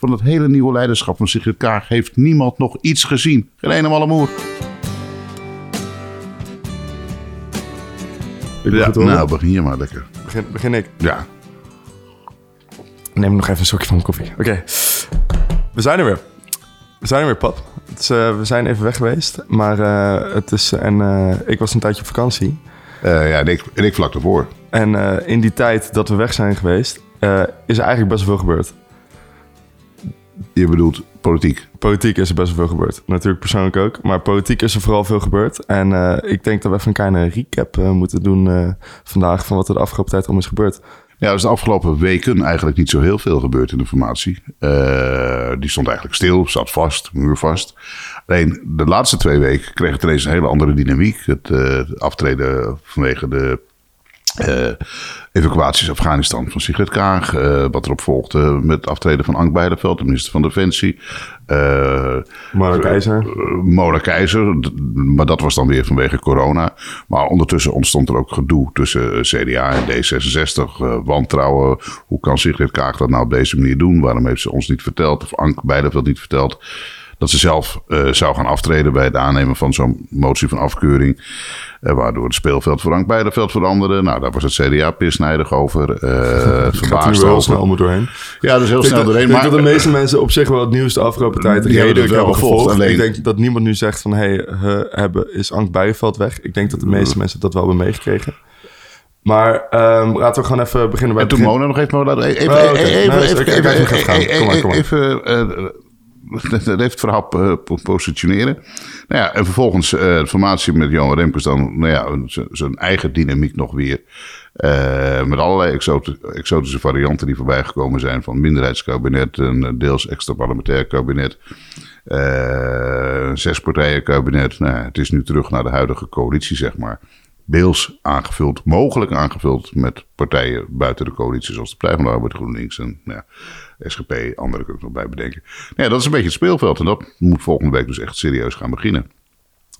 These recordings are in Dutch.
van het hele nieuwe leiderschap van Sigrid Kaag heeft niemand nog iets gezien. Geen ene malle moer. Ik Ja, nou, begin je maar lekker. begin, begin ik. Ja, Neem nog even een slokje van mijn koffie. Oké, we zijn er weer. We zijn er weer, pap. Is, eh, we zijn even weg geweest, maar eh, het is... En eh, ik was een tijdje op vakantie. Ja en, ik, en ik vlak ervoor. En in die tijd dat we weg zijn geweest, is er eigenlijk best wel veel gebeurd. Je bedoelt politiek. Politiek is er best wel veel gebeurd. Natuurlijk persoonlijk ook. Maar politiek is er vooral veel gebeurd. En eh, ik denk dat we even een kleine recap eh, moeten doen eh, vandaag... van wat er de afgelopen tijd allemaal is gebeurd. Ja, er is de afgelopen weken eigenlijk niet zo heel veel gebeurd in de formatie. Die stond eigenlijk stil, zat vast, muurvast. Alleen de laatste twee weken kreeg het ineens een hele andere dynamiek. Het aftreden vanwege de eh evacuaties Afghanistan van Sigrid Kaag. eh, wat erop volgde met het aftreden van Ank Bijleveld, de minister van Defensie. Eh Mara Keizer. Mona Keizer, maar dat was dan weer vanwege corona. Maar ondertussen ontstond er ook gedoe tussen CDA en D66. eh, wantrouwen. Hoe kan Sigrid Kaag dat nou op deze manier doen? Waarom heeft ze ons niet verteld, of Ank Bijleveld niet verteld... dat ze zelf eh, zou gaan aftreden bij het aannemen van zo'n motie van afkeuring... eh, waardoor het speelveld voor Ank Bijleveld veranderde. Nou, daar was het CDA pisnijdig over. nu verbaasd wel heel snel om doorheen. Ja, is heel Ik denk, snel dat, doorheen. ik denk Maar dat de meeste mensen op zich wel het nieuws de afgelopen tijd redelijk hebben gevolgd, alleen- Ik denk dat niemand nu zegt van... hey, he, hebben, is Ank weg? Ik denk dat de meeste mensen dat wel hebben meegekregen. Maar ehm, laten we gewoon even beginnen bij En toen begin. Mona nog even... Even, Oh, even, even, even, oké. even, Even het verhaal po- positioneren. Nou ja, en vervolgens eh, de formatie met Johan Remkes dan, nou ja, zijn eigen dynamiek nog weer. Eh, met allerlei exotische varianten die voorbij gekomen zijn. Van minderheidskabinet, een eh, deels extra parlementair kabinet. eh, een zespartijen kabinet. Nou, het is nu terug naar de huidige coalitie, zeg maar. Deels aangevuld, mogelijk aangevuld met partijen buiten de coalitie, zoals de Partij van de Arbeid, GroenLinks en nou ja, SGP, andere kan ik nog bij bedenken. Nou ja, dat is een beetje het speelveld en dat moet volgende week dus echt serieus gaan beginnen.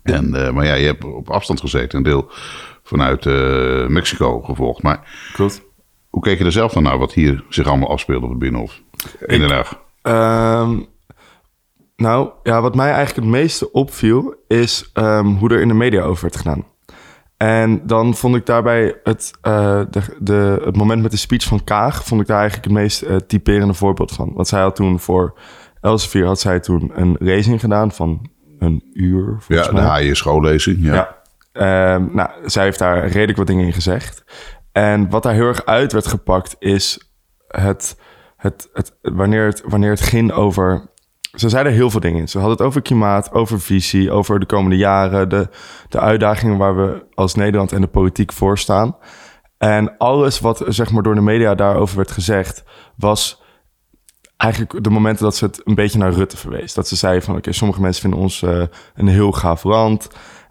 En, eh, maar ja, je hebt op afstand gezeten, een deel vanuit eh, Mexico gevolgd. Maar Klopt. hoe keek je er zelf dan naar wat hier zich allemaal afspeelde op het Binnenhof in Den Haag? Ehm, nou, ja, wat mij eigenlijk het meeste opviel... is ehm, hoe er in de media over werd gedaan. En dan vond ik daarbij het, eh, de, de, het moment met de speech van Kaag... vond ik daar eigenlijk het meest eh, typerende voorbeeld van. Want zij had toen voor Elsevier had zij toen een lezing gedaan van een uur, Ja, mij. de Haaien schoollezing. Ja. Ja. Ehm, nou, zij heeft daar redelijk wat dingen in gezegd. En wat daar heel erg uit werd gepakt is het, het, het, wanneer, het, wanneer het ging over... Ze zeiden heel veel dingen. Ze hadden het over klimaat, over visie, over de komende jaren... de, de uitdagingen waar we als Nederland en de politiek voor staan. En alles wat zeg maar, door de media daarover werd gezegd... was eigenlijk de momenten dat ze het een beetje naar Rutte verwees. Dat ze zei van, oké, sommige mensen vinden ons eh, een heel gaaf land.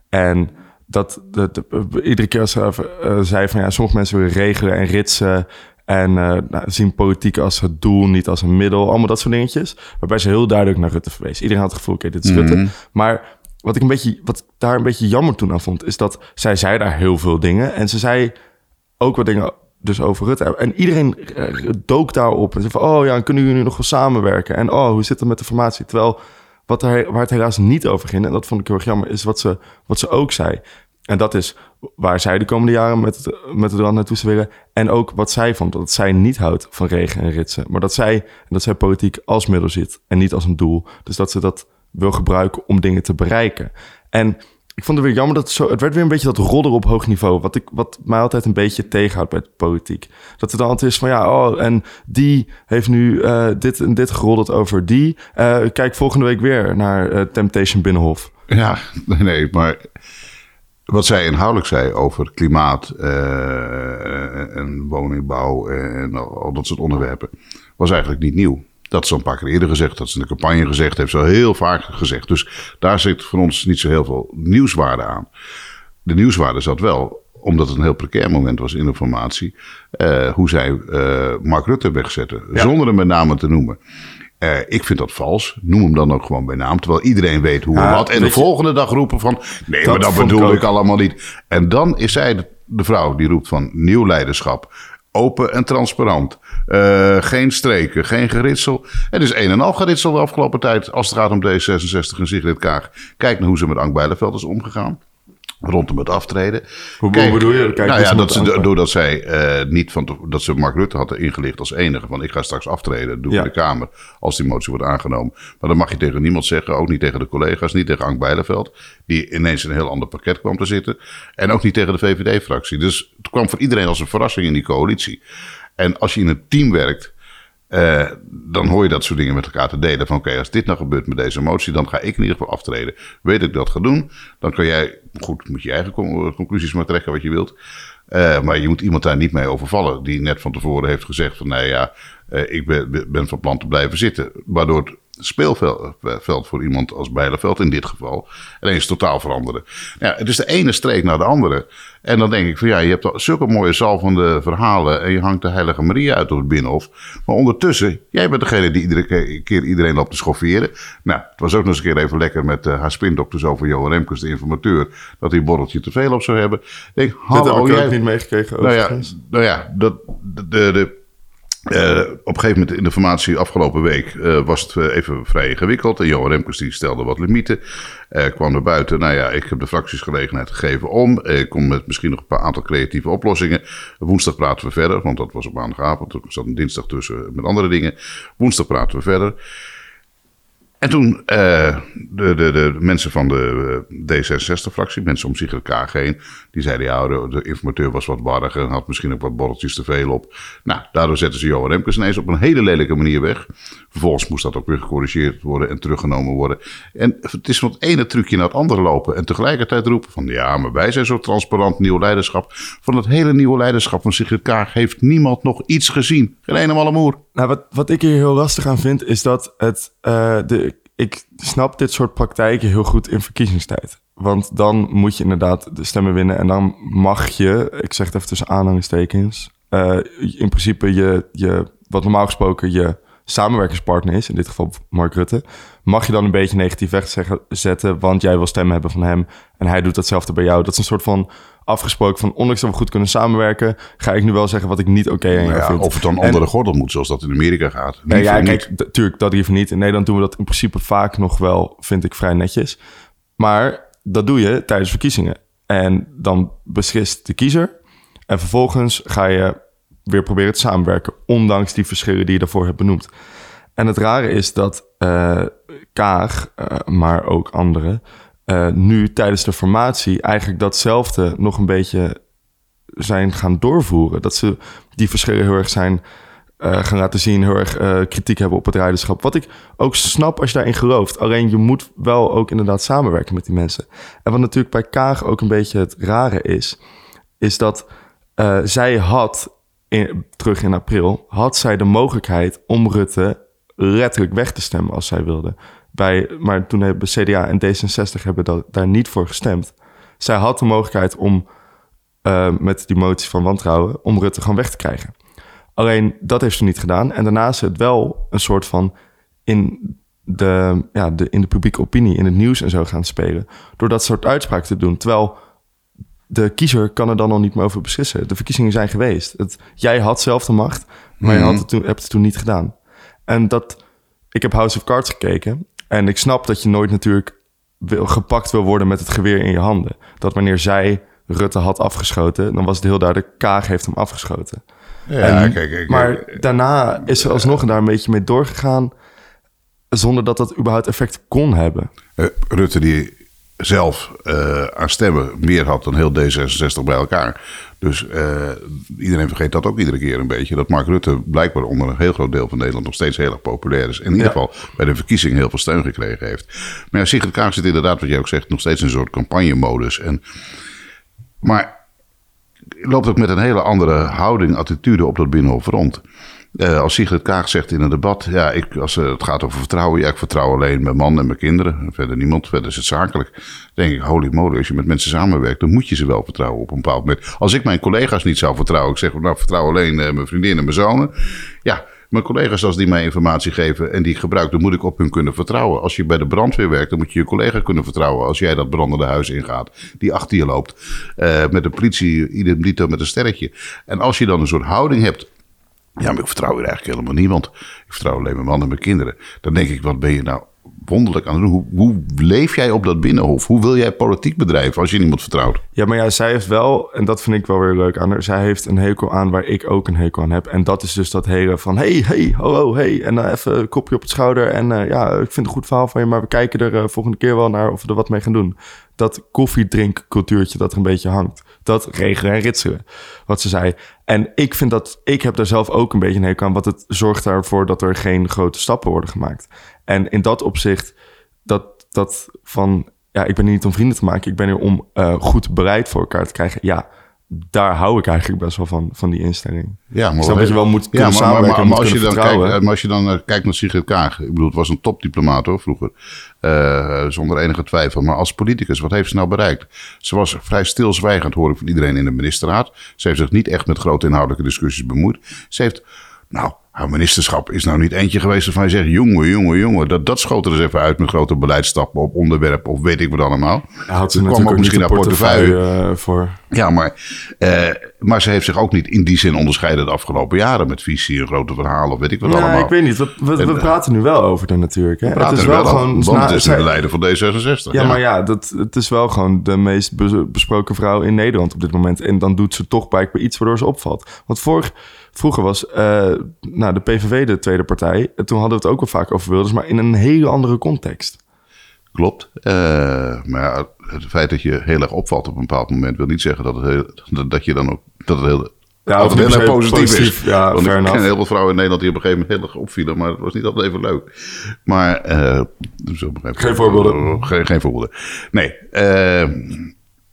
En dat de, de- iedere keer als ze eh, zei van, ja, sommige mensen willen regelen en ritsen... en eh, nou, zien politiek als het doel, niet als een middel. Allemaal dat soort dingetjes. Waarbij ze heel duidelijk naar Rutte verwees. Iedereen had het gevoel, oké, dit is Rutte. Maar wat ik een beetje, wat daar een beetje jammer toen aan vond... is dat zij zei daar heel veel dingen. En ze zei ook wat dingen dus over Rutte. En iedereen eh, dook daarop en zei van... oh ja, dan kunnen jullie nu nog wel samenwerken? En oh, hoe zit het met de formatie? Terwijl wat er, waar het helaas niet over ging... en dat vond ik heel erg jammer, is wat ze, wat ze ook zei. En dat is waar zij de komende jaren met het, met het land naartoe zou willen. En ook wat zij vond, dat zij niet houdt van regen en ritsen. Maar dat zij, dat zij politiek als middel ziet en niet als een doel. Dus dat ze dat wil gebruiken om dingen te bereiken. En ik vond het weer jammer dat het zo... Het werd weer een beetje dat rodder op hoog niveau. Wat, ik, wat mij altijd een beetje tegenhoudt bij de politiek. Dat het dan altijd is van ja, oh, en die heeft nu eh, dit en dit geroddeld over die. Eh, kijk volgende week weer naar eh, Temptation Binnenhof. Ja, nee, maar wat zij inhoudelijk zei over klimaat eh, en woningbouw en al dat soort onderwerpen, was eigenlijk niet nieuw. Dat is al een paar keer eerder gezegd, dat is in de campagne gezegd, heeft ze al heel vaak gezegd. Dus daar zit voor ons niet zo heel veel nieuwswaarde aan. De nieuwswaarde zat wel, omdat het een heel precair moment was in de formatie, eh, hoe zij eh, Mark Rutte wegzetten, zonder hem met name te noemen. Eh, ik vind dat vals. Noem hem dan ook gewoon bij naam. Terwijl iedereen weet hoe en wat. En de je- volgende dag roepen van... Nee, Dat maar dat ik bedoel ik allemaal niet. En dan is zij de, de vrouw die roept van nieuw leiderschap. open en transparant. Uh, geen streken, geen geritsel. Het is een en al geritsel de afgelopen tijd als het gaat om D66 en Sigrid Kaag. Kijk naar hoe ze met Ank Bijleveld is omgegaan rondom het aftreden. Hoe, bedoel je? Kijk, nou ja, dat ze, doordat zij uh, niet van dat ze Mark Rutte had ingelicht als enige van ik ga straks aftreden, doe ja. de Kamer als die motie wordt aangenomen. Maar dan mag je tegen niemand zeggen, ook niet tegen de collega's, niet tegen Ank Bijleveld, die ineens in een heel ander pakket kwam te zitten, en ook niet tegen de VVD-fractie. Dus het kwam voor iedereen als een verrassing in die coalitie. En als je in een team werkt uh, dan hoor je dat soort dingen met elkaar te delen. Van oké, als dit nou gebeurt met deze motie, dan ga ik in ieder geval aftreden. Weet ik dat ga doen, dan kan jij, goed, moet je eigen conclusies maar trekken wat je wilt. Uh, maar je moet iemand daar niet mee overvallen. Die net van tevoren heeft gezegd van nou ja, uh, ik ben, ben van plan te blijven zitten. Waardoor speelveld eh, voor iemand als Bijleveld in dit geval. En eens totaal veranderen. Ja, het is de ene streek naar de andere. En dan denk ik van ja, je hebt zulke mooie zalvende verhalen. En je hangt de Heilige Maria uit op het binnenhof. Maar ondertussen, jij bent degene die iedere keer iedereen loopt te schofferen. Nou, het was ook nog eens een keer even lekker met uh, haar spindokters over Johan Remkes, de informateur. Dat hij een borreltje te veel op zou hebben. Ik denk, hallo, heb ik jij... ook niet meegekregen. Nou ja, nou ja, dat, de, de uh, op een gegeven moment in de formatie afgelopen week uh, was het uh, even vrij ingewikkeld. En Johan Remkes die stelde wat limieten. kwam naar buiten. Nou ja, ik heb de fracties gelegenheid gegeven om. Ik kom met misschien nog een paar aantal creatieve oplossingen. Woensdag praten we verder, want dat was op maandagavond. Er zat een dinsdag tussen met andere dingen. Woensdag praten we verder. En toen uh, de, de, de mensen van de eh, D66-fractie, mensen om zich elkaar heen, die zeiden ja, de, de, informateur was wat warrig en had misschien ook wat borreltjes te veel op. Nou, daardoor zetten ze Johan Remkes ineens op een hele lelijke manier weg. Vervolgens moest dat ook weer gecorrigeerd worden en teruggenomen worden. En het is van het ene trucje naar het andere lopen en tegelijkertijd roepen van ja, maar wij zijn zo transparant, nieuw leiderschap. Van het hele nieuwe leiderschap van Sigrid Kaag heeft niemand nog iets gezien. Geen ene malle moer. Nou, wat, wat ik hier heel lastig aan vind, is dat het, uh, de ik snap dit soort praktijken heel goed in verkiezingstijd. Want dan moet je inderdaad de stemmen winnen. En dan mag je, ik zeg het even tussen aanhalingstekens, uh, in principe je, je, wat normaal gesproken je samenwerkingspartner is, in dit geval Mark Rutte, mag je dan een beetje negatief wegzetten, want jij wil stemmen hebben van hem en hij doet datzelfde bij jou. Dat is een soort van afgesproken van ondanks dat we goed kunnen samenwerken, ga ik nu wel zeggen wat ik niet oké ja, vind. Of het dan onder de gordel moet, zoals dat in Amerika gaat. Nee, ja, kijk, natuurlijk, dat liever niet. In Nederland doen we dat in principe vaak nog wel, vind ik, vrij netjes. Maar dat doe je tijdens verkiezingen. En dan beslist de kiezer. En vervolgens ga je weer proberen te samenwerken, ondanks die verschillen die je daarvoor hebt benoemd. En het rare is dat uh, Kaag, uh, maar ook anderen, uh, nu tijdens de formatie eigenlijk datzelfde nog een beetje zijn gaan doorvoeren. Dat ze die verschillen heel erg zijn uh, gaan laten zien, heel erg uh, kritiek hebben op het rijderschap. Wat ik ook snap als je daarin gelooft. Alleen je moet wel ook inderdaad samenwerken met die mensen. En wat natuurlijk bij Kaag ook een beetje het rare is, is dat zij had, terug in april, had zij de mogelijkheid om Rutte letterlijk weg te stemmen als zij wilde. Bij, maar toen hebben CDA en D66 hebben dat, daar niet voor gestemd. Zij had de mogelijkheid om uh, met die motie van wantrouwen... om Rutte gewoon weg te krijgen. Alleen dat heeft ze niet gedaan. En daarna is het wel een soort van in de, ja, de, in de publieke opinie, in het nieuws en zo gaan spelen. Door dat soort uitspraken te doen. Terwijl de kiezer kan er dan al niet meer over beslissen. De verkiezingen zijn geweest. Het, jij had zelf de macht, maar je had het toen, hebt het toen niet gedaan. En dat, ik heb House of Cards gekeken. En ik snap dat je nooit natuurlijk wil, gepakt wil worden met het geweer in je handen. Dat wanneer zij Rutte had afgeschoten, dan was het heel duidelijk, Kaag heeft hem afgeschoten. Ja, kijk, kijk, maar daarna is er alsnog daar een beetje mee doorgegaan, zonder dat dat überhaupt effect kon hebben. Uh, Rutte die zelf uh, aan stemmen meer had dan heel D66 bij elkaar. Dus uh, iedereen vergeet dat ook iedere keer een beetje. Dat Mark Rutte blijkbaar onder een heel groot deel van Nederland nog steeds heel erg populair is. En in ieder geval bij de verkiezing heel veel steun gekregen heeft. Maar ja, Sigrid Kaag zit inderdaad, wat jij ook zegt, nog steeds in een soort campagnemodus. En, maar loopt ook met een hele andere houding, attitude op dat Binnenhof rond. Uh, als Sigrid Kaag zegt in een debat, ja, ik, als het gaat over vertrouwen, ja, ik vertrouw alleen mijn man en mijn kinderen. Verder niemand, verder is het zakelijk. Dan denk ik, holy moly, als je met mensen samenwerkt, dan moet je ze wel vertrouwen op een bepaald moment. Als ik mijn collega's niet zou vertrouwen, ik zeg, nou, vertrouw alleen uh, mijn vriendin en mijn zonen. Ja, Mijn collega's, als die mij informatie geven en die ik gebruik, dan moet ik op hun kunnen vertrouwen. Als je bij de brandweer werkt, dan moet je je collega kunnen vertrouwen. Als jij dat brandende huis ingaat, die achter je loopt. Met de politie, idem met een sterretje. En als je dan een soort houding hebt ja, maar ik vertrouw hier eigenlijk helemaal niemand. Ik vertrouw alleen mijn man en mijn kinderen. Dan denk ik, wat ben je nou wonderlijk aan? Hoe, hoe leef jij op dat binnenhof? Hoe wil jij politiek bedrijven als je niemand vertrouwt? Ja, maar ja, zij heeft wel, en dat vind ik wel weer leuk aan. Zij heeft een hekel aan waar ik ook een hekel aan heb. En dat is dus dat hele van, hey, hey, ho, hey. En dan even een kopje op het schouder. En uh, ja, ik vind het een goed verhaal van je, maar we kijken er uh, volgende keer wel naar of we er wat mee gaan doen. Dat koffiedrinkcultuurtje dat er een beetje hangt dat regelen en ritselen. Wat ze zei. En ik vind dat, ik heb daar zelf ook een beetje een hekel aan. Want het zorgt ervoor dat er geen grote stappen worden gemaakt. En in dat opzicht, dat, dat van, ja, ik ben hier niet om vrienden te maken. Ik ben hier om uh, goed bereid voor elkaar te krijgen. Ja, daar hou ik eigenlijk best wel van, van die instelling. Ja, maar dat je wel moet ja, maar, maar, maar, als je dan kijkt, maar als je dan kijkt naar Sigrid Kaag, ik bedoel, het was een topdiplomaat hoor, vroeger, uh, zonder enige twijfel. Maar als politicus, wat heeft ze nou bereikt? Ze was vrij stilzwijgend, hoor ik van iedereen in de ministerraad. Ze heeft zich niet echt met grote inhoudelijke discussies bemoeid. Ze heeft, nou, haar ministerschap is nou niet eentje geweest waarvan je zegt... jongen, jongen, jongen, dat, dat schoot er even uit met grote beleidsstappen op onderwerpen... of weet ik wat allemaal. Ja, had ze kwam ook misschien naar portefeuille, portefeuille uh, voor. Ja, maar, uh, maar ze heeft zich ook niet in die zin onderscheiden de afgelopen jaren... met visie en grote verhalen of weet ik wat allemaal. ik weet niet. We, we, we, eh, praten nu wel over de natuurlijk. Hè? We het is wel, wel gewoon... Want het is de leider van D66. Ja, ja, maar ja, dat, het is wel gewoon de meest besproken vrouw in Nederland op dit moment. En dan doet ze toch blijkbaar iets waardoor ze opvalt. Want vorig Vroeger was uh, nou, de PVV de tweede partij. En toen hadden we het ook wel vaak over Wilders, maar in een hele andere context. Klopt. Uh, maar het feit dat je heel erg opvalt op een bepaald moment... wil niet zeggen dat, het heel, dat je dan ook... Dat het heel, ja, heel erg positief, positief, is. Ja, Want ik ken heel veel vrouwen in Nederland die op een gegeven moment heel erg opvielen, maar het was niet altijd even leuk. Maar uh, een geen voorbeelden. Geen, geen voorbeelden. Nee. Uh,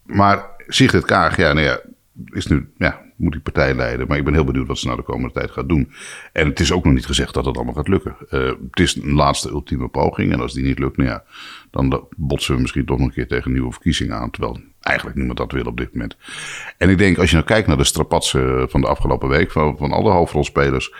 maar Sigrid Kaag, ja, nou ja, is nu ja, moet die partij leiden. Maar ik ben heel benieuwd wat ze nou de komende tijd gaat doen. En het is ook nog niet gezegd dat het allemaal gaat lukken. Uh, het is een laatste ultieme poging. En als die niet lukt, nou ja, dan botsen we misschien toch nog een keer tegen nieuwe verkiezingen aan. Terwijl eigenlijk niemand dat wil op dit moment. En ik denk, als je nou kijkt naar de strapatsen van de afgelopen week, van, van alle hoofdrolspelers.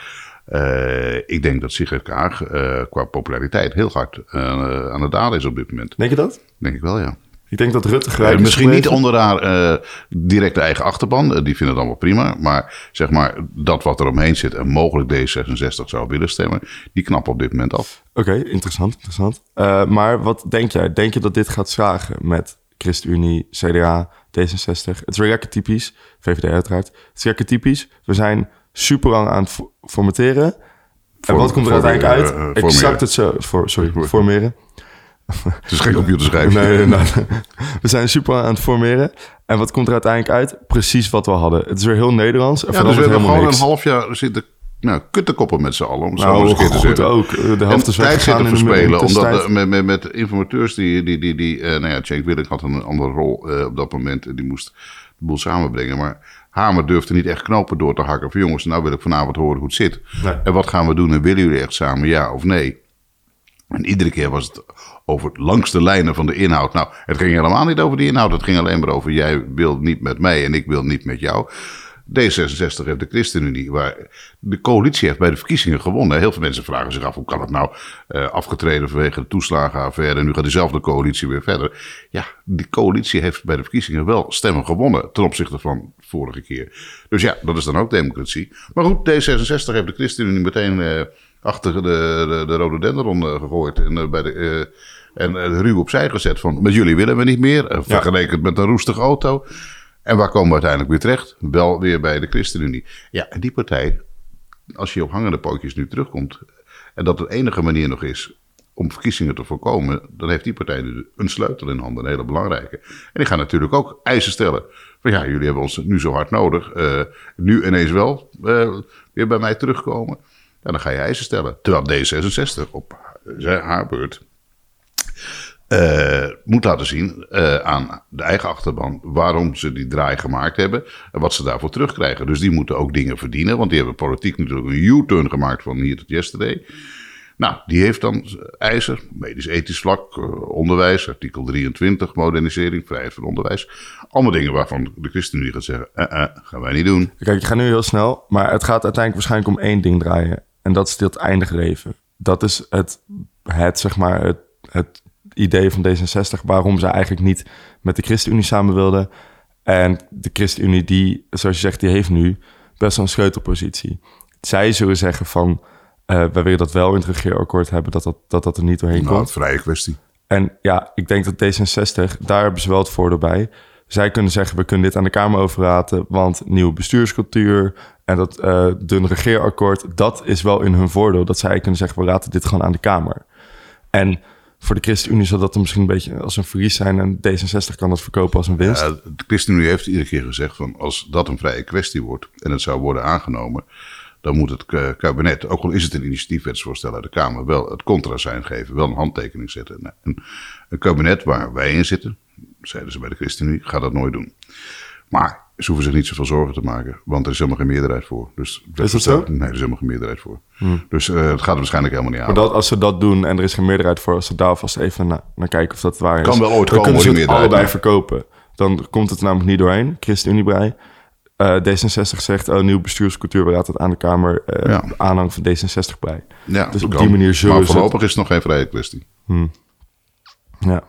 Uh, ik denk dat Sigrid Kaag uh, qua populariteit heel hard uh, aan het dalen is op dit moment. Denk je dat? Denk ik wel, ja. Ik denk dat Rutte gelijk Misschien niet onder haar uh, directe eigen achterban. Uh, die vinden het allemaal prima. Maar zeg maar, dat wat er omheen zit en mogelijk D66 zou willen stemmen... die knappen op dit moment af. Oké, okay, interessant. interessant. Uh, maar wat denk jij? Denk je dat dit gaat slagen met ChristenUnie, CDA, D66? Het is weer lekker typisch. VVD uiteraard. Het is lekker typisch. We zijn super lang aan het formateren. en wat komt er uiteindelijk uit? Exact het zo. For, sorry, formeren. Het is geen computerschrijven. nee, nee, nee, we zijn super aan het formeren. En wat komt er uiteindelijk uit? Precies wat we hadden. Het is weer heel Nederlands. En ja, dus we hebben gewoon niks. een half jaar zitten nou, kuttenkoppen met z'n allen. Om nou, zo eens keer te zeggen. ook. De helft is tijd zitten verspelen. Omdat met, met, met informateurs die... die, die, die uh, nou ja, Cenk Willink had een andere rol uh, op dat moment. En die moest de boel samenbrengen. Maar Hamer durfde niet echt knopen door te hakken. Van jongens, nou wil ik vanavond horen hoe het zit. Nee. En wat gaan we doen? En willen jullie echt samen ja of nee? En iedere keer was het over langs de lijnen van de inhoud. Nou, het ging helemaal niet over die inhoud. Het ging alleen maar over jij wil niet met mij en ik wil niet met jou. D66 heeft de ChristenUnie, waar de coalitie heeft bij de verkiezingen gewonnen. Heel veel mensen vragen zich af, hoe kan het nou uh, afgetreden vanwege de toeslagenaffaire... en nu gaat diezelfde coalitie weer verder. Ja, die coalitie heeft bij de verkiezingen wel stemmen gewonnen ten opzichte van vorige keer. Dus ja, dat is dan ook democratie. Maar goed, D66 heeft de ChristenUnie meteen... Uh, achter de, de, de rode dendron uh, gegooid. En, uh, bij de, uh, en ruw opzij gezet van met jullie willen we niet meer. vergeleken met een roestige auto. En waar komen we uiteindelijk weer terecht? Wel weer bij de ChristenUnie. Ja, en die partij, als je op hangende pootjes nu terugkomt... en dat de enige manier nog is om verkiezingen te voorkomen... dan heeft die partij nu een sleutel in handen, een hele belangrijke. En die gaan natuurlijk ook eisen stellen. Van ja, jullie hebben ons nu zo hard nodig. nu ineens wel weer bij mij terugkomen. En dan ga je eisen stellen. Terwijl D66 op haar beurt uh, moet laten zien uh, aan de eigen achterban waarom ze die draai gemaakt hebben en wat ze daarvoor terugkrijgen. Dus die moeten ook dingen verdienen, want die hebben politiek natuurlijk een U-turn gemaakt van hier tot yesterday. Nou, die heeft dan eisen, medisch-ethisch vlak, uh, onderwijs, artikel 23, modernisering, vrijheid van onderwijs. Allemaal dingen waarvan de ChristenUnie gaat zeggen, gaan wij niet doen. Kijk, je gaat nu heel snel, maar het gaat uiteindelijk waarschijnlijk om één ding draaien. En dat is het eindige leven. Dat is het, het zeg maar, het, het idee van D66... waarom ze eigenlijk niet met de ChristenUnie samen wilden. En de ChristenUnie, die, zoals je zegt, die heeft nu best wel een sleutelpositie. Zij zullen zeggen van... Uh, wij willen dat wel in het regeerakkoord hebben, dat dat, dat, dat er niet doorheen Nou, komt. het vrije kwestie. En ja, ik denk dat D66, daar hebben ze wel het voordeel bij. Zij kunnen zeggen, we kunnen dit aan de Kamer overlaten, want nieuwe bestuurscultuur en dat uh, dun regeerakkoord, dat is wel in hun voordeel. Dat zij kunnen zeggen, we laten dit gewoon aan de Kamer. En voor de ChristenUnie zal dat dan misschien een beetje als een verlies zijn en D66 kan dat verkopen als een winst. De ChristenUnie heeft iedere keer gezegd van als dat een vrije kwestie wordt en het zou worden aangenomen, dan moet het kabinet, ook al is het een initiatiefwetsvoorstel uit de Kamer, wel het contra zijn geven, wel een handtekening zetten. Nou, een, een, kabinet waar wij in zitten, zeiden ze bij de ChristenUnie, gaat dat nooit doen. Maar ze hoeven zich niet zoveel zorgen te maken, want er is helemaal geen meerderheid voor. Dus is dat zo? Nee, er is helemaal geen meerderheid voor. Hmm. Dus uh, het gaat er waarschijnlijk helemaal niet aan. Maar dat, als ze dat doen en er is geen meerderheid voor, als ze daar vast even naar, naar kijken of dat waar is. Kan wel ooit dan komen, kunnen ze het meerderheid, allebei verkopen. Dan komt het namelijk niet doorheen. ChristenUnie brei. Uh, D66 zegt, oh, nieuw bestuurscultuur, we laten het aan de Kamer uh, Ja. aanhang van D66 bij. Ja, dus op kan. die manier zullen Maar voorlopig is het nog geen vrije kwestie. Ja.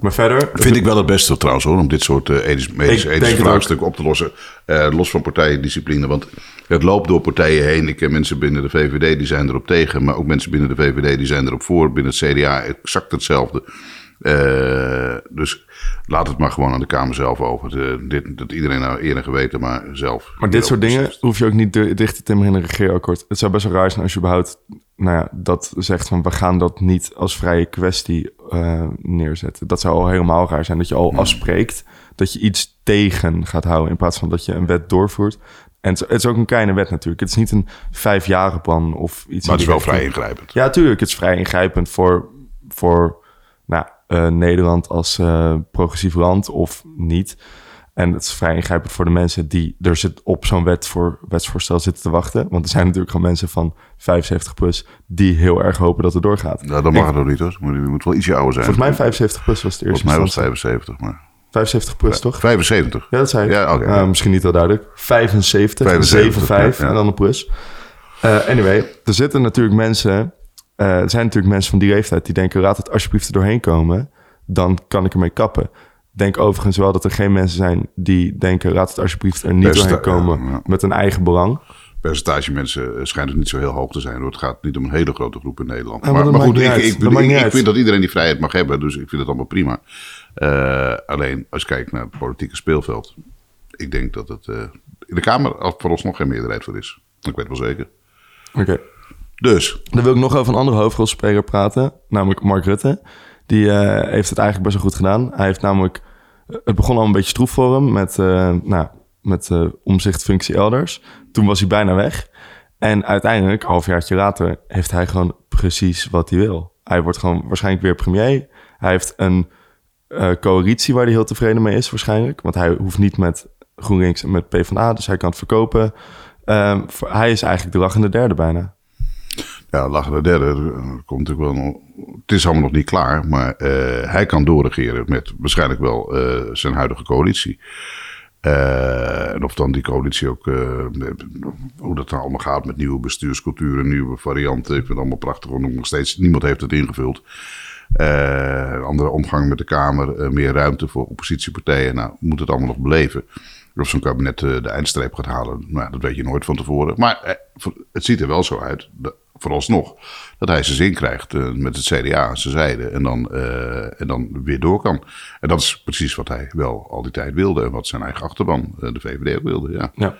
Maar verder, Vind ik wel het beste trouwens hoor, om dit soort medische, denk ethische het vraagstukken op te lossen. Eh, los van partijendiscipline. Want het loopt door partijen heen. Ik ken mensen binnen de VVD die zijn erop tegen. Maar ook mensen binnen de VVD die zijn erop voor. Binnen het CDA exact hetzelfde. Eh, dus laat het maar gewoon aan de Kamer zelf over. Dit, dat iedereen nou eerder geweten, maar zelf. maar dit soort dingen beslist. hoef je ook niet di- dicht te timmeren in een regeerakkoord. Het zou best wel raar zijn als je überhaupt nou ja, dat zegt van we gaan dat niet als vrije kwestie eh, neerzetten. Dat zou al helemaal raar zijn. Dat je al afspreekt dat je iets tegen gaat houden in plaats van dat je een wet doorvoert. En het is, ook een kleine wet natuurlijk. Het is niet een vijfjarenplan of iets. Maar het is wel vrij ingrijpend. Ja, tuurlijk. Het is vrij ingrijpend voor, voor Nederland als eh, progressief land of niet. En het is vrij ingrijpend voor de mensen die er zit op zo'n wet voor, wetsvoorstel zitten te wachten. Want er zijn natuurlijk gewoon mensen van 75 plus die heel erg hopen dat het doorgaat. Nou, dat mag het ook niet hoor. Je moet, je moet wel ietsje ouder zijn. Volgens mij 75 plus was het eerste Volgens mij was het instantie. 75, maar... 75 plus, toch? 75. Ja, dat zei ik. Ja, oké. Nou, misschien niet heel duidelijk. 75, 75, 75 ja. en dan een plus. Eh, anyway, er zitten natuurlijk mensen... eh, er zijn natuurlijk mensen van die leeftijd die denken... laat het alsjeblieft er doorheen komen. Dan kan ik ermee kappen. Denk overigens wel dat er geen mensen zijn die denken... laat het alsjeblieft er niet Best, doorheen komen ja. met een eigen belang. percentage mensen eh, schijnt het niet zo heel hoog te zijn. hoor. Het gaat niet om een hele grote groep in Nederland. Ja, maar maar, goed, ik, ik, ik, vind dat iedereen die vrijheid mag hebben. Dus ik vind het allemaal prima. Eh, alleen als je kijkt naar het politieke speelveld. Ik denk dat het in de Kamer al vooralsnog geen meerderheid voor is. Ik weet wel zeker. Oké. Dus, Dan wil ik nog over een andere hoofdrolspeler praten, namelijk Mark Rutte. Die eh, heeft het eigenlijk best wel goed gedaan. Hij heeft namelijk, het begon al een beetje stroef voor hem met, eh nou, met eh, omzichtfunctie elders. Toen was hij bijna weg. En uiteindelijk, een halfjaartje later, heeft hij gewoon precies wat hij wil. Hij wordt gewoon waarschijnlijk weer premier. Hij heeft een eh, coalitie waar hij heel tevreden mee is waarschijnlijk. Want hij hoeft niet met GroenLinks en met PvdA, dus hij kan het verkopen. Ehm, hij is eigenlijk de lachende derde bijna. Ja, lachen de derde. er komt natuurlijk wel nog- het is allemaal nog niet klaar. Maar eh, hij kan doorregeren met waarschijnlijk wel eh, zijn huidige coalitie. Eh, en of dan die coalitie ook, hoe dat dan allemaal gaat met nieuwe bestuursculturen, nieuwe varianten. Ik vind het allemaal prachtig, want nog steeds niemand heeft het ingevuld. Andere omgang met de Kamer, meer ruimte voor oppositiepartijen. Nou, we moeten het allemaal nog beleven. Of zo'n kabinet de eindstreep gaat halen, nou, dat weet je nooit van tevoren. Maar het ziet er wel zo uit, vooralsnog, dat hij zijn zin krijgt eh, met het CDA aan zijn zijde. En dan, eh, en dan weer door kan. En dat is precies wat hij wel al die tijd wilde. En wat zijn eigen achterban, eh, de VVD, ook wilde. Ja. Ja.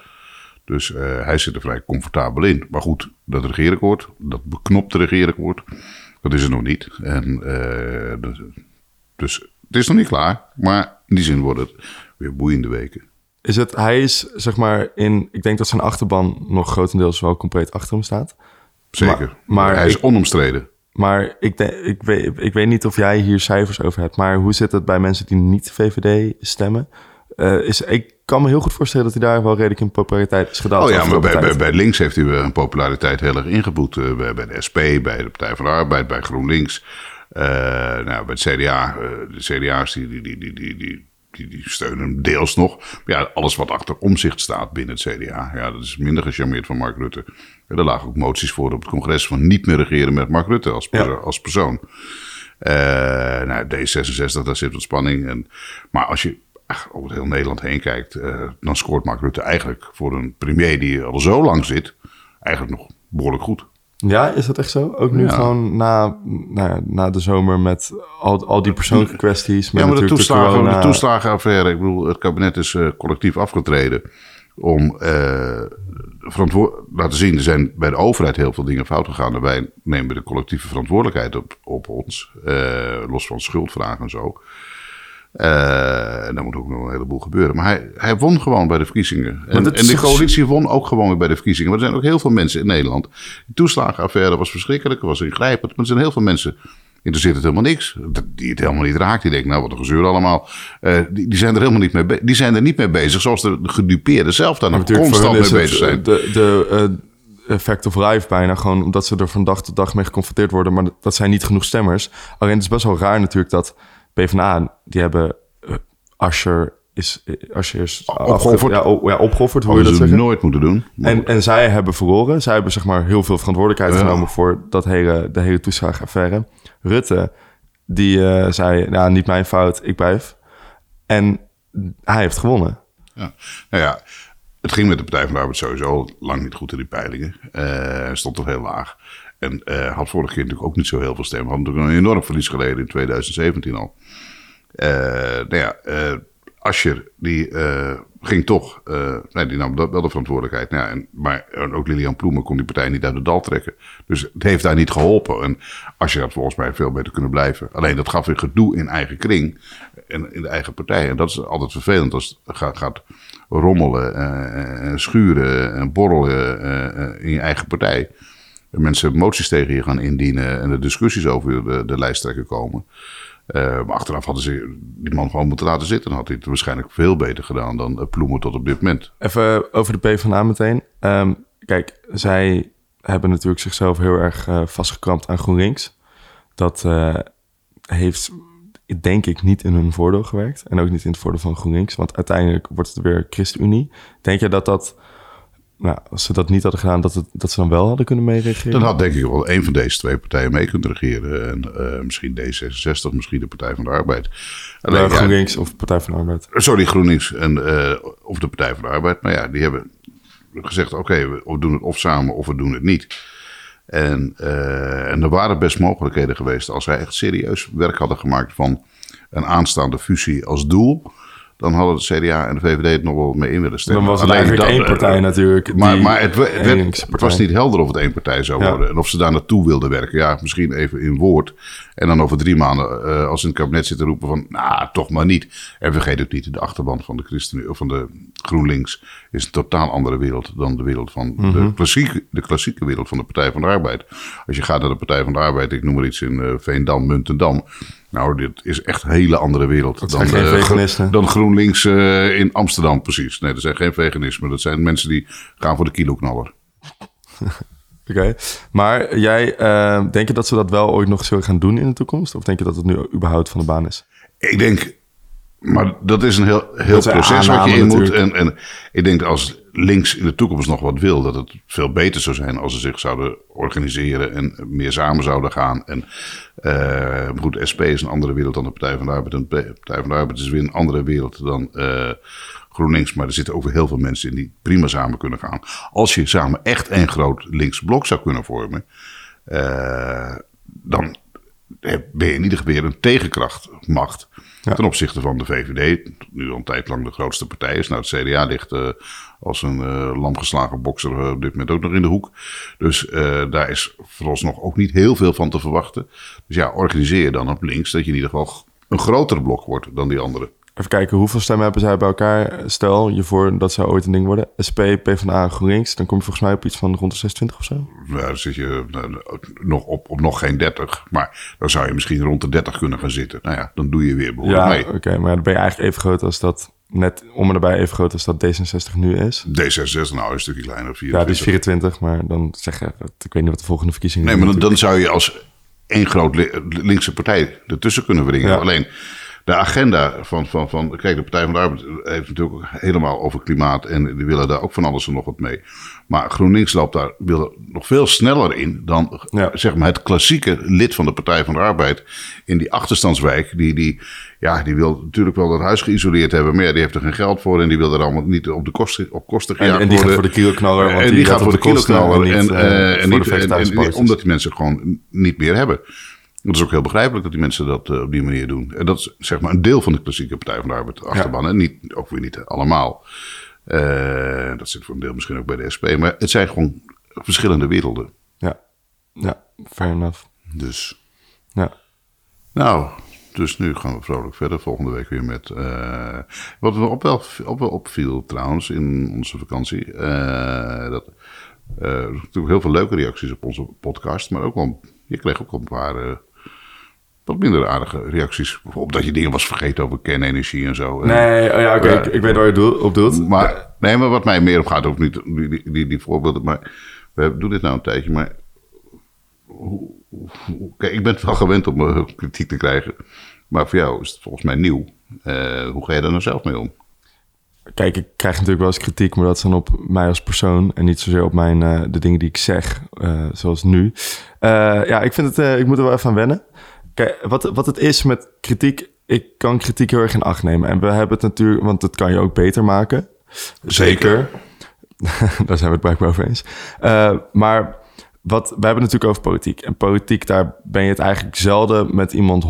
Dus hij zit er vrij comfortabel in. Maar goed, dat regeerakkoord, dat beknopte regeerakkoord, dat is er nog niet. En, dus, dus het is nog niet klaar. Maar in die zin wordt het weer boeiende weken. Is het, hij is zeg maar in, ik denk dat zijn achterban nog grotendeels wel compleet achter hem staat. Zeker. Maar- maar hij is ik- onomstreden. Maar ik, denk, ik, weet, ik weet niet of jij hier cijfers over hebt. Maar hoe zit het bij mensen die niet VVD stemmen? Eh, is, ik kan me heel goed voorstellen dat hij daar wel redelijk in populariteit is gedaald. Oh ja, maar bij, bij, bij links heeft hij weer een populariteit heel erg ingeboet. Eh, bij, bij de SP, bij de Partij van de Arbeid, bij GroenLinks. Eh, nou, bij het CDA. de CDA's die, die, die, die, die, die die, die steunen hem deels nog. Maar ja, alles wat achter omzicht staat binnen het CDA, ja, dat is minder gecharmeerd van Mark Rutte. Ja, er lagen ook moties voor op het congres van niet meer regeren met Mark Rutte als, perso- als persoon. Eh nou, D66, daar zit wat spanning. En, maar als je ach, over heel Nederland heen kijkt, eh, dan scoort Mark Rutte eigenlijk voor een premier die al zo lang zit, eigenlijk nog behoorlijk goed. Ja, is dat echt zo? Ook nu Ja. gewoon na, nou ja, na de zomer met al, al die persoonlijke kwesties. Met Ja, maar de, toeslagen, corona. de toeslagenaffaire, ik bedoel, het kabinet is eh, collectief afgetreden om eh verantwoord laten zien, er zijn bij de overheid heel veel dingen fout gegaan. En wij nemen de collectieve verantwoordelijkheid op, op ons, eh, los van schuldvragen en zo. Eh, en daar moet ook nog een heleboel gebeuren. Maar hij, hij won gewoon bij de verkiezingen. En, de coalitie won ook gewoon weer bij de verkiezingen. Maar er zijn ook heel veel mensen in Nederland. Die toeslagenaffaire was verschrikkelijk, was ingrijpend. Maar er zijn heel veel mensen. Interesseert het helemaal niks. Die het helemaal niet raakt. Die denken, nou wat een gezeur allemaal. Eh, die, die zijn er helemaal niet mee, be- die zijn er niet mee bezig. Zoals de gedupeerden zelf daar nog constant mee bezig zijn. De, de eh, effect of life bijna. Gewoon omdat ze er van dag tot dag mee geconfronteerd worden. Maar dat zijn niet genoeg stemmers. Alleen het is best wel raar natuurlijk dat PvdA... Die hebben uh, Asher is, eh, Asher is Opgeofferd. Ja, opgeofferd, hoe je Hadden dat ze zeggen? nooit moeten doen. Maar- En, en zij hebben verloren. Zij hebben zeg maar heel veel verantwoordelijkheid Ja. genomen voor dat hele, de hele toeslagenaffaire. Rutte, die eh, zei, nou, niet mijn fout, ik blijf. En hij heeft gewonnen. Ja. Nou ja, het ging met de Partij van de Arbeid sowieso lang niet goed in die peilingen. Eh, stond toch heel laag. En eh, had vorige keer natuurlijk ook niet zo heel veel stemmen. Had natuurlijk een enorm verlies geleden in 2017 al. Eh nou ja, eh Asscher, die ging toch, nee, die nam wel de verantwoordelijkheid. Nou en, maar ook Lilian Ploemen kon die partij niet uit de dal trekken. Dus het heeft daar niet geholpen. En Asscher had volgens mij veel beter kunnen blijven. Alleen dat gaf weer gedoe in eigen kring en in de eigen partij. En dat is altijd vervelend als het gaat, rommelen, eh, en schuren en borrelen in je eigen partij. En mensen moties tegen je gaan indienen en er discussies over de, de lijsttrekker komen. Eh, maar achteraf hadden ze die man gewoon moeten laten zitten. Dan had hij het waarschijnlijk veel beter gedaan dan eh, Ploemen tot op dit moment. Even over de PvdA meteen. Ehm, kijk, zij hebben natuurlijk zichzelf heel erg eh, vastgekrampt aan GroenLinks. Dat eh, heeft, denk ik, niet in hun voordeel gewerkt. En ook niet in het voordeel van GroenLinks. Want uiteindelijk wordt het weer ChristenUnie. Denk je dat dat, nou, als ze dat niet hadden gedaan, dat, het, dat ze dan wel hadden kunnen meeregeren? Dan had denk ik wel een van deze twee partijen mee kunnen regeren. En eh, misschien D66, misschien de Partij van de Arbeid. Alleen, Eh, ja, GroenLinks of Partij van de Arbeid? Sorry, GroenLinks en, eh, of de Partij van de Arbeid. Maar ja, die hebben gezegd: oké, we we doen het of samen of we doen het niet. En, eh, en er waren best mogelijkheden geweest als zij echt serieus werk hadden gemaakt van een aanstaande fusie als doel. Dan hadden het CDA en de VVD het nog wel mee in willen stemmen. Dan was het Alleen eigenlijk één dat- partij natuurlijk. Maar, maar het, het, één werd- was niet helder of het één partij zou Ja. worden. En of ze daar naartoe wilden werken. Ja, misschien even in woord. En dan over drie maanden, eh, als ze in het kabinet zitten roepen van... nou, toch maar niet. En vergeet ook niet, de achterban van de, ChristenUnie, of van de GroenLinks... is een totaal andere wereld dan de wereld van Mhm. de, klassieke, de klassieke wereld van de Partij van de Arbeid. Als je gaat naar de Partij van de Arbeid, ik noem maar iets in eh, Veendam, Muntendam... Nou, dit is echt een hele andere wereld dan, zijn geen eh, veganisten. dan GroenLinks eh, in Amsterdam, precies. Nee, dat zijn geen veganismen. Dat zijn mensen die gaan voor de kiloknaller. Oké, maar jij, eh, denk je dat ze dat wel ooit nog zullen gaan doen in de toekomst? Of denk je dat het nu überhaupt van de baan is? Ik denk, maar dat is een heel, heel Dat proces wat je in moet. En, en ik denk dat als links in de toekomst nog wat wil, dat het veel beter zou zijn als ze zich zouden organiseren en meer samen zouden gaan. En eh, goed, SP is een andere wereld dan de Partij van de Arbeid. En de Partij van de Arbeid is weer een andere wereld dan eh, GroenLinks. Maar er zitten ook weer heel veel mensen in die prima samen kunnen gaan. Als je samen echt een groot links blok zou kunnen vormen, eh, dan ben je in ieder geval een tegenkrachtmacht Ten opzichte van de VVD, nu al een tijd lang de grootste partij is. Nou, het CDA ligt eh, als een eh lamgeslagen bokser eh, op dit moment ook nog in de hoek. Dus daar is vooralsnog ook niet heel veel van te verwachten. Dus ja, organiseer je dan op links dat je in ieder geval een groter blok wordt dan die andere. Even kijken, hoeveel stemmen hebben zij bij elkaar? Stel je voor dat zou ooit een ding worden. SP, PvdA en GroenLinks. Dan kom je volgens mij op iets van rond de 26 of zo. Nou, dan zit je eh, nog op, op nog geen 30. Maar dan zou je misschien rond de 30 kunnen gaan zitten. Nou ja, dan doe je weer behoorlijk Ja, mee. oké. maar dan ben je eigenlijk even groot als dat... Net om en nabij even groot als dat D66 nu is. D66 nou een stukje kleiner, 24. Ja, die is 24, maar dan zeg je... Ik weet niet wat de volgende verkiezingen Nee, maar dan, zou je als één groot li- linkse partij ertussen kunnen wringen. Ja. Alleen, de agenda van, van, van. Kijk, de Partij van de Arbeid heeft natuurlijk ook helemaal over klimaat. En die willen daar ook van alles en nog wat mee. Maar GroenLinks loopt daar wil nog veel sneller in dan Ja. zeg maar, het klassieke lid van de Partij van de Arbeid. In die achterstandswijk. Die, die, ja, die wil natuurlijk wel dat huis geïsoleerd hebben. Maar ja, die heeft er geen geld voor. En die wil er allemaal niet op de kosten, op kosten En, gejaagd en die gaat voor de kiloknaller. Want en die, gaat voor de kosten kiloknaller. En, en niet, de en- en- en- omdat die mensen gewoon niet meer hebben. Dat is ook heel begrijpelijk dat die mensen dat eh, op die manier doen. En dat is zeg maar een deel van de klassieke Partij van de Arbeid achterban. En niet, ook weer niet allemaal. Eh, dat zit voor een deel misschien ook bij de SP. Maar het zijn gewoon verschillende werelden. Ja, ja, fair enough. Dus, Ja. nou, dus nu gaan we vrolijk verder. Volgende week weer met... eh, wat me op wel, op wel opviel trouwens in onze vakantie. dat, waren natuurlijk heel veel leuke reacties op onze podcast. Maar ook wel, je kreeg ook een paar... wat minder aardige reacties. Bijvoorbeeld dat je dingen was vergeten over kernenergie en zo. Nee, oh ja, oké, ik, ik weet waar je doel- op doelt. Maar, nee, maar wat mij meer op gaat, ook niet die, die, die, die voorbeelden. Maar we doen dit nou een tijdje. Maar hoe, hoe- kijk, ik ben het wel gewend om eh, kritiek te krijgen. Maar voor jou is het volgens mij nieuw. Eh, hoe ga je daar nou zelf mee om? Kijk, ik krijg natuurlijk wel eens kritiek, maar dat is dan op mij als persoon en niet zozeer op mijn, eh, de dingen die ik zeg, zoals nu. Ja, ik vind het, ik moet er wel even aan wennen. Kijk, wat, wat het is met kritiek, ik kan kritiek heel erg in acht nemen. En we hebben het natuurlijk, want dat kan je ook beter maken. Zeker. Daar zijn we het blijkbaar over eens. Eh, maar wat, we hebben het natuurlijk over politiek. En politiek, daar ben je het eigenlijk zelden met iemand 100%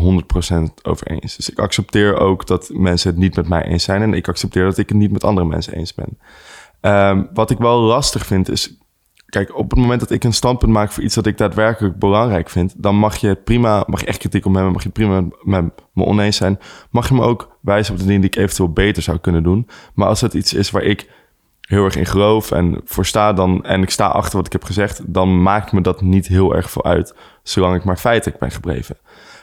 over eens. Dus ik accepteer ook dat mensen het niet met mij eens zijn. En ik accepteer dat ik het niet met andere mensen eens ben. Ehm, wat ik wel lastig vind is... Kijk, op het moment dat ik een standpunt maak voor iets dat ik daadwerkelijk belangrijk vind, dan mag je prima, mag je echt kritiek op me hebben, mag je prima met me oneens zijn. Mag je me ook wijzen op de dingen die ik eventueel beter zou kunnen doen. Maar als het iets is waar ik heel erg in geloof en voor sta dan, en ik sta achter wat ik heb gezegd, dan maakt me dat niet heel erg veel uit, zolang ik maar feitelijk ben gebleven.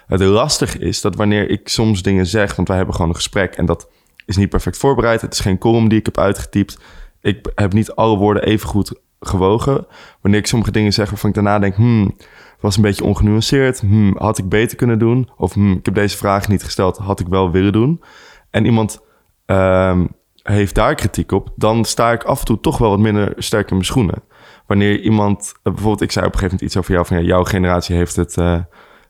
Het lastige is dat wanneer ik soms dingen zeg, want wij hebben gewoon een gesprek en dat is niet perfect voorbereid, het is geen column die ik heb uitgetypt, ik heb niet alle woorden even goed gewogen. Wanneer ik sommige dingen zeg waarvan ik daarna denk, hmm, was een beetje ongenuanceerd, hmm, had ik beter kunnen doen, of hmm, ik heb deze vraag niet gesteld, had ik wel willen doen. En iemand ehm, heeft daar kritiek op, dan sta ik af en toe toch wel wat minder sterk in mijn schoenen. Wanneer iemand, eh, bijvoorbeeld, ik zei op een gegeven moment iets over jou, van jouw generatie heeft het eh,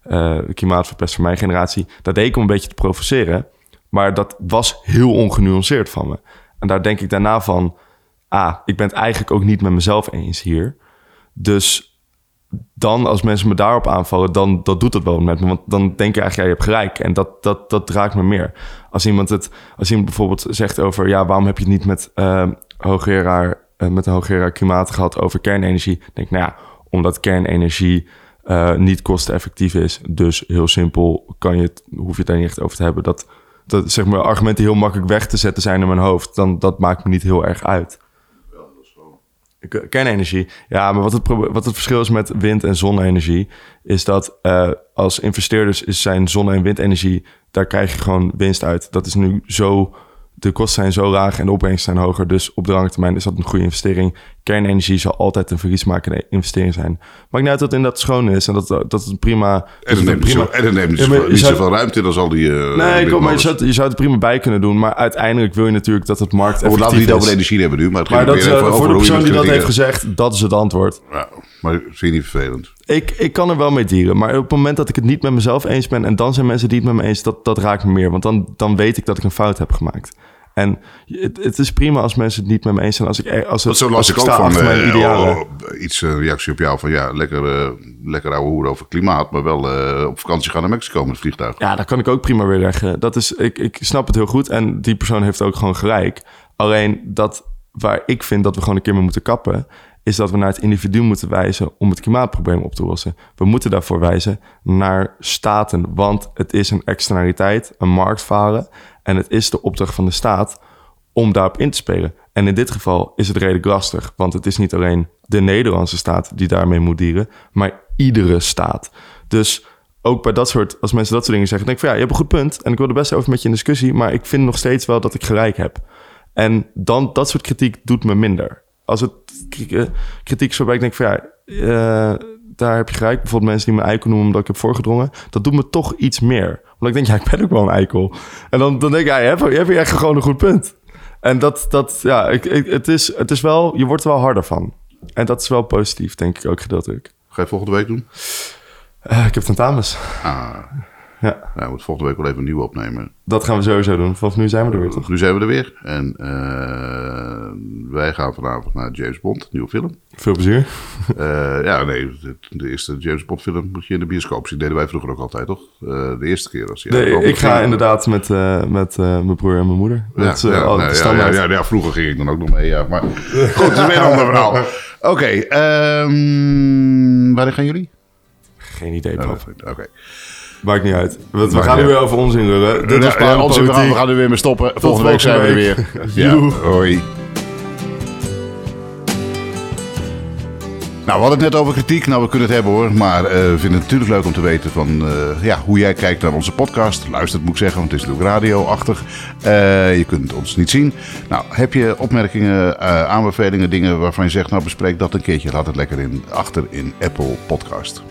eh, klimaat verpest voor mijn generatie. Dat deed ik om een beetje te provoceren, maar dat was heel ongenuanceerd van me. En daar denk ik daarna van, ah, ik ben het eigenlijk ook niet met mezelf eens hier. Dus dan, als mensen me daarop aanvallen, dan dat doet het wel met me. Want dan denk je eigenlijk, ja, je hebt gelijk. En dat, dat, dat raakt me meer. Als iemand het, als iemand bijvoorbeeld zegt over, ja, waarom heb je het niet met eh, met een hoogleraar klimaat gehad over kernenergie? Dan denk ik, nou ja, omdat kernenergie eh, niet kosteneffectief is. Dus heel simpel kan je hoef je het daar niet echt over te hebben. Dat, dat zeg maar argumenten heel makkelijk weg te zetten zijn in mijn hoofd. Dan dat maakt me niet heel erg uit. Kernenergie. Ja, maar wat het, wat het verschil is met wind- en zonne-energie... is dat eh, als investeerders is zijn zonne- en windenergie... daar krijg je gewoon winst uit. Dat is nu zo... De kosten zijn zo laag en de opbrengsten zijn hoger. Dus op de lange termijn is dat een goede investering. Kernenergie zal altijd een verliesmakende investering zijn. Maakt niet uit dat het inderdaad schoon is... en dat, dat het prima... En dat het neemt zo, en dan neemt Ja, maar niet zoveel ruimte in als al die... eh, Nee, maar je zou, je zou het prima bij kunnen doen. Maar uiteindelijk wil je natuurlijk dat het markt Oh, laten we het niet over energie hebben nu, maar het Maar dat, eh, over voor de persoon die dat heeft gezegd, dat is het antwoord. Ja, maar vind je niet vervelend? Ik, ik kan er wel mee dieren, maar op het moment dat ik het niet met mezelf eens ben... en dan zijn mensen die het met me eens, dat, dat raakt me meer. Want dan, dan weet ik dat ik een fout heb gemaakt. En het, het is prima als mensen het niet met me eens zijn. Als ik, als het, Dat zo als las ik ook van mijn eh, idealen. oh, iets een reactie op jou van ja, lekker, eh, lekker ouwe hoer over klimaat, maar wel eh, op vakantie gaan naar Mexico met het vliegtuig. Ja, dat kan ik ook prima weer leggen. Dat is, ik, ik snap het heel goed. En die persoon heeft ook gewoon gelijk. Alleen dat waar ik vind dat we gewoon een keer mee moeten kappen, is dat we naar het individu moeten wijzen om het klimaatprobleem op te lossen. We moeten daarvoor wijzen naar staten, want het is een externaliteit, een marktfalen. En het is de opdracht van de staat om daarop in te spelen. En in dit geval is het redelijk lastig, want het is niet alleen de Nederlandse staat die daarmee moet dienen, maar iedere staat. Dus ook bij dat soort, als mensen dat soort dingen zeggen, denk ik van ja, je hebt een goed punt en ik wil er best over met je in discussie, maar ik vind nog steeds wel dat ik gelijk heb. En dan dat soort kritiek doet me minder. Als het eh, kritiek is waarbij ik denk van ja, eh, daar heb je gelijk. Bijvoorbeeld mensen die me eikel noemen omdat ik heb voorgedrongen. Dat doet me toch iets meer. Omdat ik denk, ja, ik ben ook wel een eikel. En dan, dan denk ik, ja, je hebt, je hebt echt gewoon een goed punt. En dat, dat ja, ik, ik, het, is, het is wel, je wordt er wel harder van. En dat is wel positief, denk ik ook gedeeltelijk. Ga je volgende week doen? Uh, ik heb tentamens. Ah, Ja, nou, we moeten volgende week wel even een nieuwe opnemen. dat gaan we sowieso doen. Vanaf nu zijn we er weer, toch? Nu zijn we er weer. En eh, wij gaan vanavond naar James Bond, nieuwe film. Veel plezier. Eh, ja, nee, de, de eerste James Bond film moet je in de bioscoop zien. deden wij vroeger ook altijd, toch? Eh, de eerste keer als hij Nee, ik ga inderdaad met, eh, met eh, mijn broer en mijn moeder. Ja, Dat eh, ja, nou, ja, standaard. ja, ja, ja, vroeger ging ik dan ook nog mee, ja. Maar goed, dat is weer een ander verhaal. Oké, ehm, wanneer gaan jullie? Geen idee, Oh, pap. Maakt niet uit. We, gaan nu weer over onzin lullen. Dit was ja, ons- we, gaan, er weer mee stoppen. Volgende week zijn we er weer. Ja, hoi. Nou, we hadden het net over kritiek. Nou, we kunnen het hebben hoor. Maar eh, we vinden het natuurlijk leuk om te weten van, eh, ja, hoe jij kijkt naar onze podcast. Luistert moet ik zeggen, want het is natuurlijk radioachtig. Eh je kunt ons niet zien. Nou, heb je opmerkingen, aanbevelingen, dingen waarvan je zegt... nou, bespreek dat een keertje. Laat het lekker in, achter in Apple Podcast.